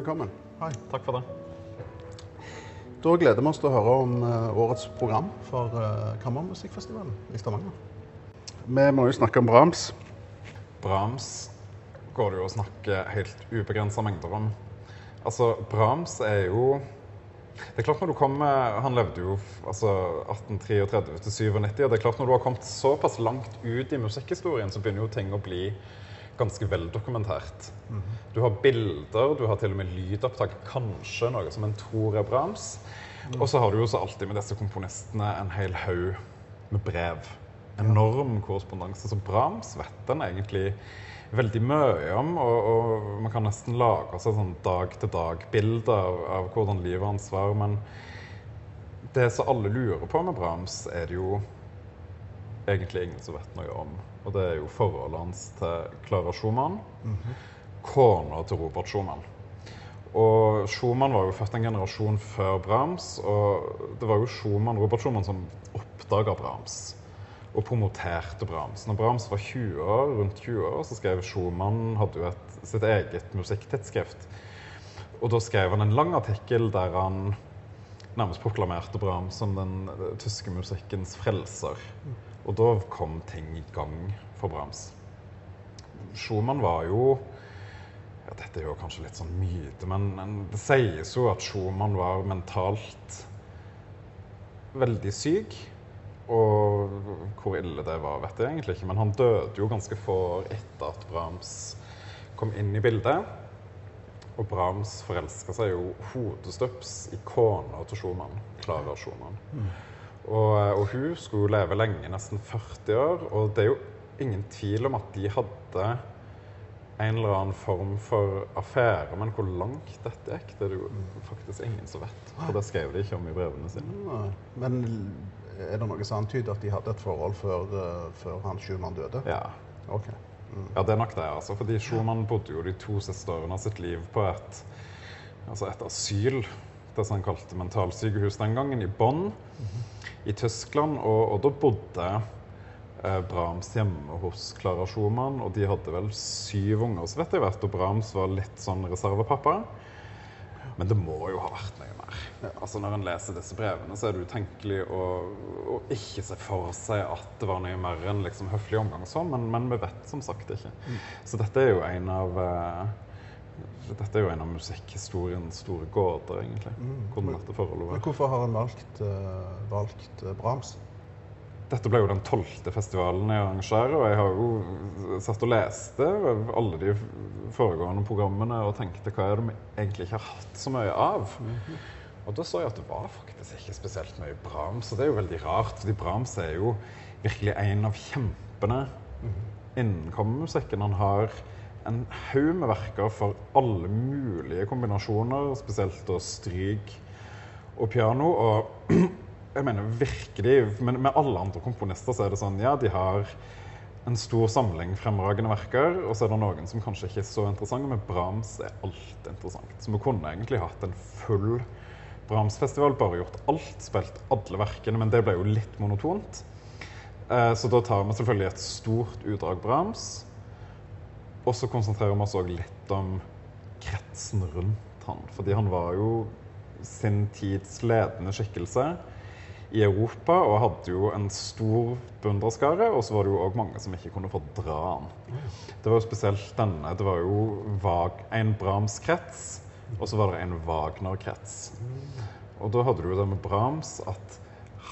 Velkommen. Hei. Takk for det. Da gleder vi oss til å høre om eh, årets program for uh, Kammermusikkfestivalen i Stavanger. Vi må jo snakke om Brahms. Brahms går det jo å snakke helt ubegrensa mengder om. Altså, Brahms er jo Det er klart når du kommer Han levde jo altså 1833 til 97, og det er klart når du har kommet såpass langt ut i musikkhistorien, så begynner jo ting å bli ganske veldokumentert. Du har bilder, du har til og med lydopptak, kanskje noe som en tror er Brahms. Og så har du jo så alltid med disse komponistene en hel haug med brev. Enorm korrespondanse. Så Brahms vet en egentlig veldig mye om, og, og man kan nesten lage seg sånn dag-til-dag-bilde av, av hvordan livet hans var. Men det som alle lurer på med Brahms, er det jo egentlig ingen som vet noe om. Og det er jo forholdet hans til Clara Schumann, kona til Robert Schumann. Og Schumann var jo født en generasjon før Brahms, og det var jo Schumann, Robert Schumann som oppdaga Brahms og promoterte Brahms. Når Brahms var 20 år, rundt 20 år, så skrev Schumann hadde jo et, sitt eget musikktidsskrift. Og da skrev han en lang artikkel der han nærmest proklamerte Brahms som den eh, tyske musikkens frelser. Og da kom ting i gang for Brahms. Schumann var jo ja, Dette er jo kanskje litt sånn myte, men, det sies jo at Schumann var mentalt veldig syk. Og hvor ille det var, vet jeg egentlig ikke. Men han døde jo ganske få år etter at Brahms kom inn i bildet. Og Brahms forelska seg jo hodestups i kona til Schumann, Klara Schumann. Og, og hun skulle leve lenge, nesten 40 år. Og det er jo ingen tvil om at de hadde en eller annen form for affære. Men hvor langt dette gikk, det er det jo faktisk ingen som vet. For det skrev de ikke om i brevene sine. Men er det noe som antyder at de hadde et forhold før, eh, før han Schumann døde? Ja. Ok. Ja, det er nok det. altså. Fordi Schumann bodde jo de to siste årene av sitt liv på et, altså et asyl, det som han kalte mentalsykehus den gangen, i Bonn i Tyskland. Og, og da bodde eh, Brahms hjemme hos Clara Schumann, og de hadde vel syv unger, så vet jeg vet, og Brahms var litt sånn reservepappa. Men det må jo ha vært noe mer. Altså Når en leser disse brevene, så er det utenkelig å, å ikke se for seg at det var noe mer enn liksom høflig omgang og sånn, men, men vi vet som sagt ikke. Så dette er jo en av eh, dette er jo en av musikkhistoriens store gåter, egentlig. Hvordan dette forholdet Men hvorfor har han valgt, uh, valgt eh, Brahms? Dette ble jo den tolvte festivalen jeg arrangerer, og jeg har jo satt og leste alle de foregående programmene og tenkte hva er det vi egentlig ikke har hatt så mye av? Og da så jeg at det var faktisk ikke spesielt mye Brahms, og det er jo veldig rart, fordi Brahms er jo virkelig en av kjempene innen kammermusikken. Han har en haug med verker for alle mulige kombinasjoner, spesielt da stryk og piano. Og jeg mener virkelig Men med alle andre komponister så er det sånn Ja, de har en stor samling fremragende verker, og så er det noen som kanskje ikke er så interessante, men Brahms er alt interessant. Så vi kunne egentlig hatt en full Brahms-festival, bare gjort alt, spilt alle verkene, men det ble jo litt monotont. Eh, Så da tar vi selvfølgelig et stort utdrag Brahms, og så konsentrerer vi oss òg litt om kretsen rundt han. Fordi han var jo sin tids ledende skikkelse i Europa og hadde jo en stor beundrerskare. Og så var det jo òg mange som ikke kunne fordra han. Det var jo spesielt denne. Det var jo Vag en Brahms-krets, og så var det en Wagner-krets. Og da hadde du jo det med Brahms at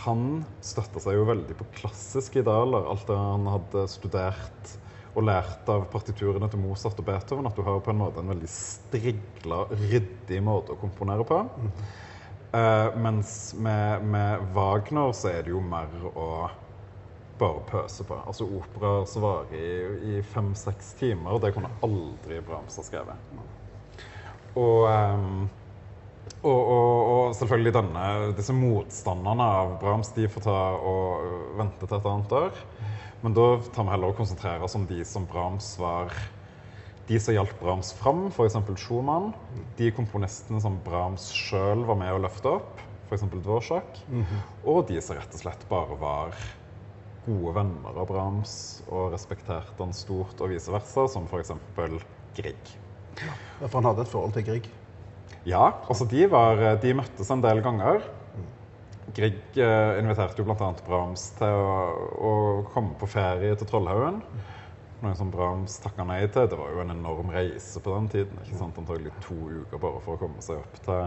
han støtta seg jo veldig på klassiske idealer. Alt det han hadde studert og lært av partiturene til Mozart og Beethoven. At du har på en måte en veldig strigla, ryddig måte å komponere på. Eh, mens med, med Wagner så er det jo mer å bare pøse på. Altså operaer som varer i, i fem-seks timer, det kunne aldri Brahms ha skrevet. Og, um, og, og, og selvfølgelig denne, disse motstanderne av Brahms de får ta og vente til et annet år. Men da tar vi heller og konsentrerer oss om de som Brahms var de som hjalp Brahms fram, f.eks. Schumann, de komponistene som Brahms sjøl var med å løfte opp, f.eks. Dvorak, og de som rett og slett bare var gode venner av Brahms og respekterte han stort, og vice versa, som f.eks. Grieg. Ja, For han hadde et forhold til Grieg. Ja, altså de, var, de møttes en del ganger. Grieg eh, inviterte jo bl.a. Brahms til å, å komme på ferie til Trollhaugen. Noe som Brahms takka nei til. Det var jo en enorm reise på den tiden. ikke sant? Antagelig to uker bare for å komme seg opp til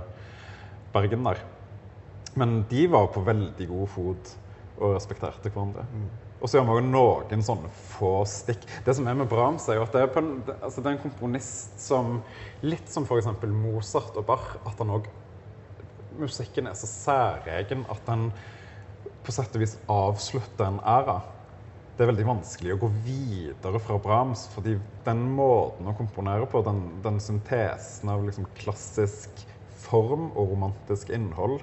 Bergen der. Men de var på veldig god fot og respekterte hverandre. Og så gjør vi jo noen sånne få stikk. Det som er med Brahms, er jo at det er, på en, altså det er en komponist som Litt som f.eks. Mozart og Bach, at han òg Musikken er så særegen at den på sett og vis avslutter en æra. Det er veldig vanskelig å gå videre fra Brahms, fordi den måten å komponere på, den, den syntesen av liksom klassisk form og romantisk innhold,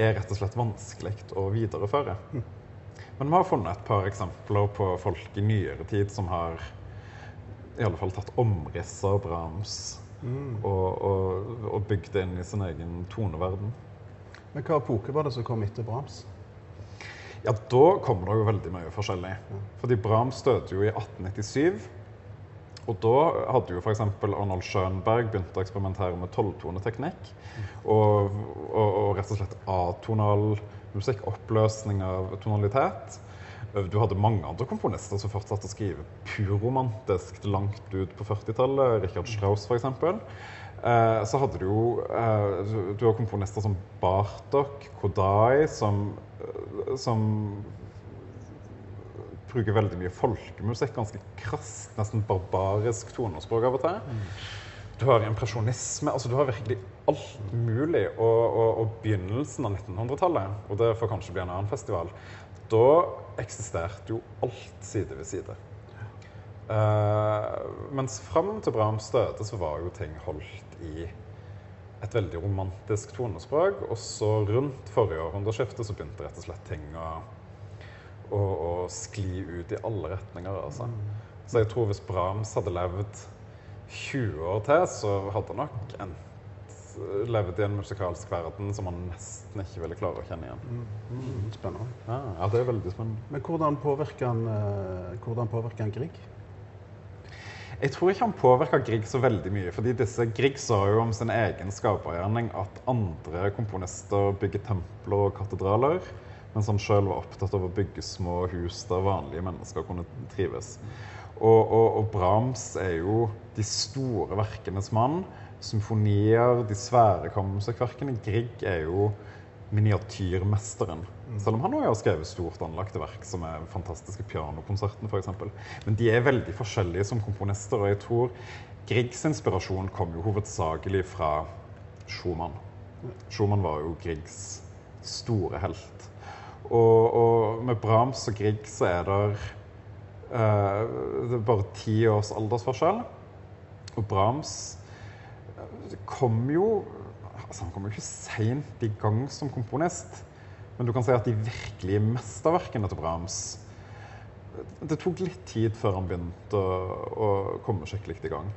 er rett og slett vanskelig å videreføre. Men vi har funnet et par eksempler på folk i nyere tid som har i alle fall tatt omriss av Brahms og, og, og bygd det inn i sin egen toneverden. Men hva epoke var det som kom etter Brahms? Ja, da kommer det jo veldig mye forskjellig. Fordi Brahms døde jo i 1897. Og da hadde jo f.eks. Arnold Schönberg begynt å eksperimentere med tolvtoneteknikk. Og, og, og rett og slett atonal musikk, oppløsning av tonalitet. Du hadde mange andre komponister som fortsatte å skrive purromantisk langt ut på 40-tallet. Richard Strauss, f.eks. Eh, så hadde du jo eh, du har komponister som Bartok, Kodai, som, eh, som bruker veldig mye folkemusikk. Ganske krast, nesten barbarisk tonespråk av og til. Du har impresjonisme. altså Du har virkelig alt mulig. Og, og, og begynnelsen av 1900-tallet, og det får kanskje bli en annen festival, da eksisterte jo alt side ved side. Eh, mens fram til Brahms døde, så var jo ting holdt i et veldig romantisk tonespråk. Og så rundt forrige århundreskifte så begynte rett og slett ting å, å, å skli ut i alle retninger. Altså. Så jeg tror hvis Brahms hadde levd 20 år til, så hadde han nok endt levd i en musikalsk verden som han nesten ikke ville klare å kjenne igjen. Mm, spennende. Ja, ja det er veldig spennende. Men hvordan påvirker han, eh, hvordan påvirker han Grieg? Jeg tror ikke han påvirka Grieg så veldig mye. fordi disse Grieg sa jo om sin egen skapergjerning at andre komponister bygger templer og katedraler, mens han sjøl var opptatt av å bygge små hus der vanlige mennesker kunne trives. Og, og, og Brahms er jo de store verkenes mann. Symfonier, de svære kammermusikkverkene. Grieg er jo miniatyrmesteren. Selv om han òg har skrevet stort anlagte verk, som er fantastiske pianokonserten f.eks. Men de er veldig forskjellige som komponister, og jeg tror Griegs inspirasjon kom jo hovedsakelig fra Schumann. Schumann var jo Griegs store helt. Og, og med Brahms og Grieg så er det uh, det er bare ti års aldersforskjell. Og Brahms eh, kom jo altså Han kom jo ikke seint i gang som komponist. Men du kan si at de virkelige mesterverkene til Brahms Det tok litt tid før han begynte å, å komme skikkelig i gang.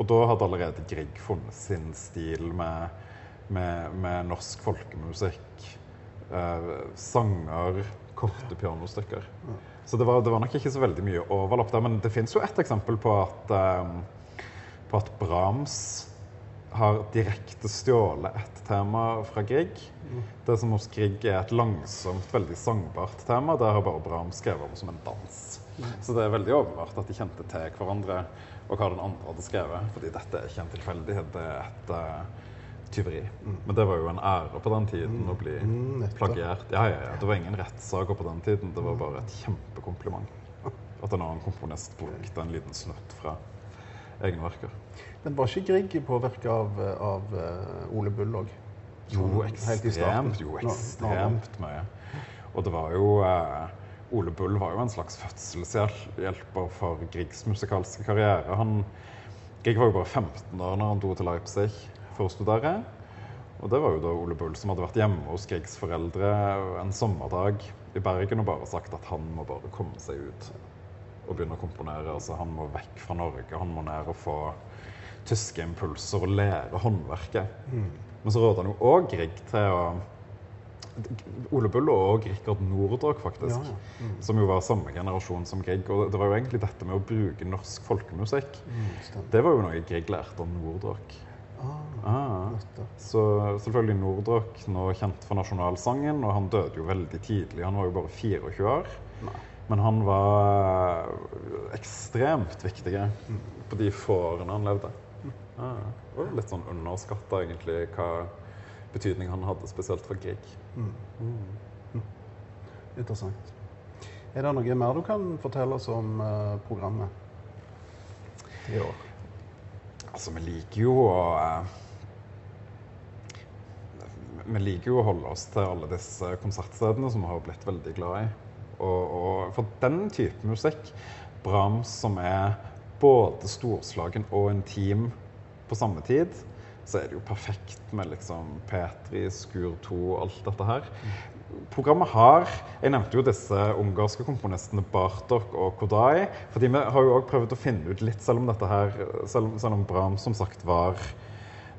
Og da hadde allerede Grieg funnet sin stil med, med, med norsk folkemusikk. Eh, sanger, korte pianostykker. Så det var, det var nok ikke så veldig mye overlapp der. Men det fins jo ett eksempel på at, eh, på at Brahms har direkte stjålet et tema fra Grieg. Det som hos Grieg er et langsomt, veldig sangbart tema, det har bare Brahms skrevet om som en dans. Så det er veldig åpenbart at de kjente til hverandre og hva den andre hadde skrevet. Fordi dette er ikke en tilfeldighet, det er et uh, tyveri. Men det var jo en ære på den tiden å bli plagiert. Ja, ja, ja. Det var ingen rettssaker på den tiden. Det var bare et kjempekompliment. At en annen komponist brukte en liten snutt fra egne verker. Men var ikke Grieg påvirka av, av eh, Ole Bull òg? Jo, starten. ekstremt. Jo, ekstremt mye. Og det var jo eh, Ole Bull var jo en slags fødselshjelper for Griegs musikalske karriere. Han, Grieg var jo bare 15 år når han dro til Leipzig for å studere. Og det var jo da Ole Bull som hadde vært hjemme hos Griegs foreldre en sommerdag i Bergen og bare sagt at han må bare komme seg ut. Å begynne å komponere. Altså, han må vekk fra Norge, han må ned og få tyske impulser og lære håndverket. Men så råder han jo òg Grieg til å Ole Bull og Rikard Nordraak, faktisk. Ja, ja. Som jo var samme generasjon som Grieg. Og det var jo egentlig dette med å bruke norsk folkemusikk. Mm. Det var jo noe Grieg lærte av Nordraak. Ah, Ah. Så selvfølgelig Nordraak, nå kjent for nasjonalsangen, og han døde jo veldig tidlig. Han var jo bare 24 år. Nei. Men han var ekstremt viktig på de få årene han levde. Ja, litt sånn underskatta egentlig hva betydning han hadde, spesielt for Grieg. Interessant. Er det noe mer du kan fortelle oss om uh, programmet i år? Altså, vi liker jo å uh, Vi liker jo å holde oss til alle disse konsertstedene som vi har blitt veldig glad i. Og, og for den type musikk, Brahms som er både storslagen og intim på samme tid, så er det jo perfekt med liksom Petri, Skur 2, alt dette her. Programmet har Jeg nevnte jo disse ungarske komponistene Bartok og Kodai. fordi vi har jo også prøvd å finne ut litt, selv om dette her Selv, selv om Brahms som sagt var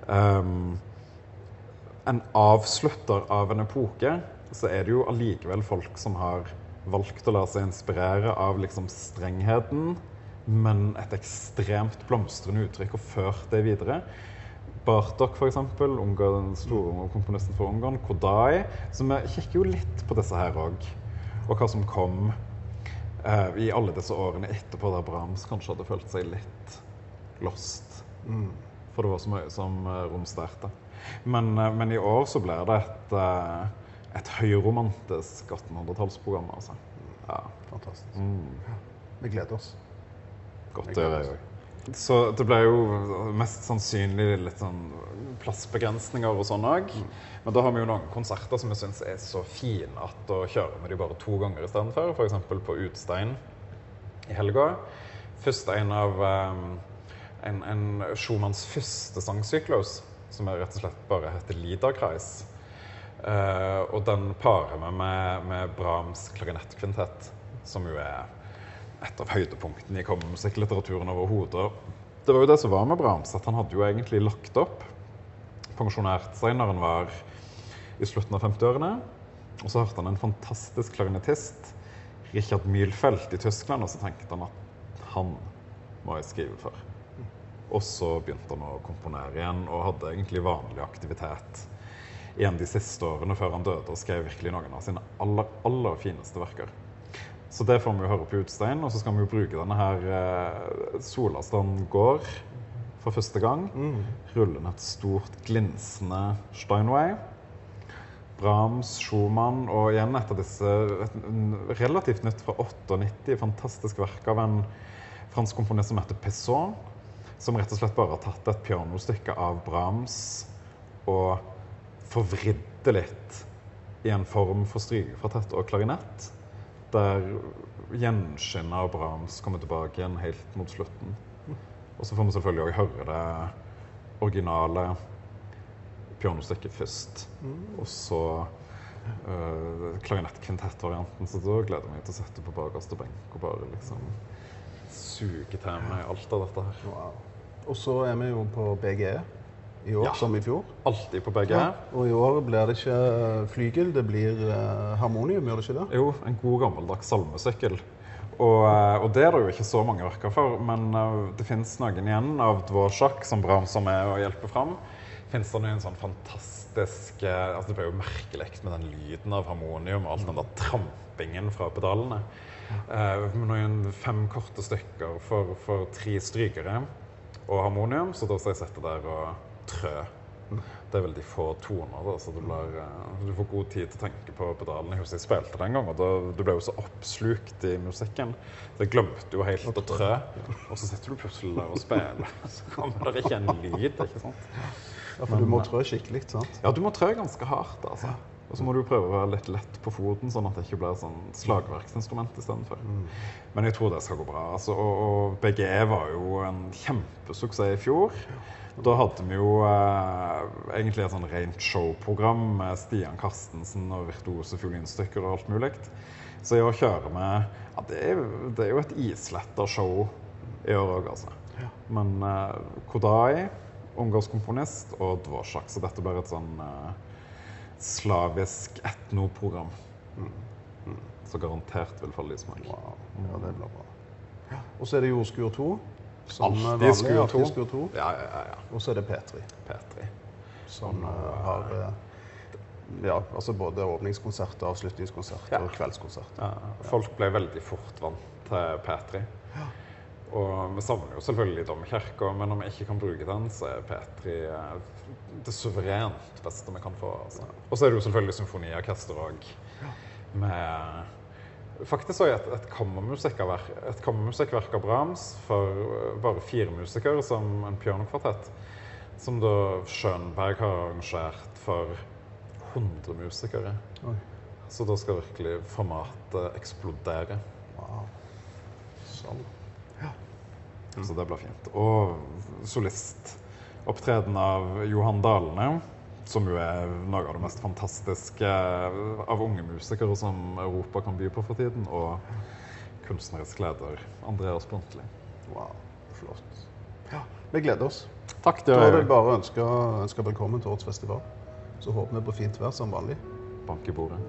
um, en avslutter av en epoke, så er det jo allikevel folk som har valgt å la seg inspirere av liksom strengheten, men et ekstremt blomstrende uttrykk, og ført det videre. Bartok, f.eks., den store komponisten for Ungarn. Kodai. Så vi kikker jo litt på disse her òg. Og hva som kom eh, i alle disse årene etterpå, der Brahms kanskje hadde følt seg litt lost. For det var så mye som eh, romsterte. Men, eh, men i år så blir det et, eh, et høyromantisk 1800-tallsprogram, altså. Ja, Fantastisk. Mm. Vi gleder oss. godt å gjøre, jeg òg. Så det ble jo mest sannsynlig litt sånn plassbegrensninger og sånn òg. Men da har vi jo noen konserter som vi syns er så fine at å kjøre med de bare to ganger istedenfor. F.eks. på Utstein i helga. Først en av um, en, en Schumanns første sangsyklus, som rett og slett bare heter Liederkreis. Eh, og den parer vi med, med Brahms klarinettkvintett, som jo er et av høydepunktene i kammermusikklitteraturen overhodet. Det var jo det som var med Brahms, at han hadde jo egentlig lagt opp. Pensjonert seg når han var i slutten av 50-årene. Og så hørte han en fantastisk klarinettist, Richard Mühlfeldt i Tyskland, og så tenkte han at han må jeg skrive for. Og så begynte han å komponere igjen, og hadde egentlig vanlig aktivitet igjen de siste årene før han døde, og skrev virkelig noen av sine aller, aller fineste verker. Så det får vi jo høre på Utstein, og så skal vi jo bruke denne her eh, Solastrand gård for første gang. Rulle ned et stort, glinsende Steinway. Brahms, Schumann og igjen et av disse et, relativt nytt fra 98, fantastisk verk av en fransk komponist som heter Pesson, som rett og slett bare har tatt et pianostykke av Brahms og forvridd det litt i en form for strykekvartett og klarinett, der gjenskinnet av Brahms kommer tilbake igjen helt mot slutten. Og så får vi selvfølgelig òg høre det originale pianostykket først. Og så uh, klarinettkvintettvarianten. Så da gleder jeg meg til å sette på bakerste benk og bare liksom suge til meg alt av dette her. Wow. Og så er vi jo på BGE i år Ja. som i fjor. Alltid på begge. Og i år blir det ikke flygel, det blir eh, harmonium, gjør det ikke det? Jo, en god gammeldags salmesykkel. Og, eh, og det er det jo ikke så mange verker for, men eh, det fins noen igjen av Dvorak som Brahms er med å hjelpe fram. Fins det noen sånn fantastisk eh, altså Det ble jo merkelig med den lyden av harmonium og all den der trampingen fra pedalene. Eh, noen fem korte stykker for, for tre strykere og harmonium, så da skal jeg sette der og trø. Det er veldig få toner, da, så du, lar, eh, du får god tid til å tenke på pedalene. Jeg husker jeg spilte den gangen. gang, og da, du ble jo så oppslukt i musikken. Så jeg glemte jo helt å trø. Og så sitter du plutselig der og spiller, så kommer det ikke en lyd. ikke sant? Ja, for du må trø skikkelig, sant? Ja, du må trø ganske hardt, altså. Og så må du prøve å være litt lett på foten, sånn at det ikke blir sånn slagverksinstrument istedenfor. Men jeg tror det skal gå bra. Altså, og, og BGE var jo en kjempesuksess i fjor. Da hadde vi jo eh, egentlig et sånn rent showprogram med Stian Karstensen og virtuose fiolinstykker og alt mulig. Så i år kjører vi ja, det, er, det er jo et isletta show i år òg, altså. Ja. Men eh, Kodai, ungarsk komponist, og Dvorsak. Så dette blir et sånn eh, slavisk etnoprogram. Så garantert vil falle i smak. Wow. Ja, det blir bra. Og så er det Jordskur 2. Som Alltid Skur 2. Skur 2. Ja, ja, ja. ja. Og så er det P3, P3. som uh, har eh, ja, altså både åpningskonsert, avslutningskonsert Ja. og kveldskonsert. Ja, folk ble veldig fort vant til P3. Og vi savner jo selvfølgelig domkirka, men om vi ikke kan bruke den, så er P3 eh, det suverent beste vi kan få. Altså. Og så er det jo selvfølgelig symfoniorkester òg, med Faktisk også et, et kammermusikkverk et kammermusikkverk av Brahms for eh, bare fire musikere, som en pianokvartett. Som da Schönberg har arrangert for 100 musikere. Oi. Så da skal virkelig formatet eksplodere. Wow. Sånn. Så det ble fint. Og solistopptreden av Johan Dalene, som jo er noe av det mest fantastiske av unge musikere som Europa kan by på for tiden. Og kunstnerisk leder Andreas Bruntli. wow. Flott. Ja, vi gleder oss. Takk, Da vil jeg bare ønske, ønske velkommen til årets festival. Så håper vi på fint vær som vanlig. Bank i bordet.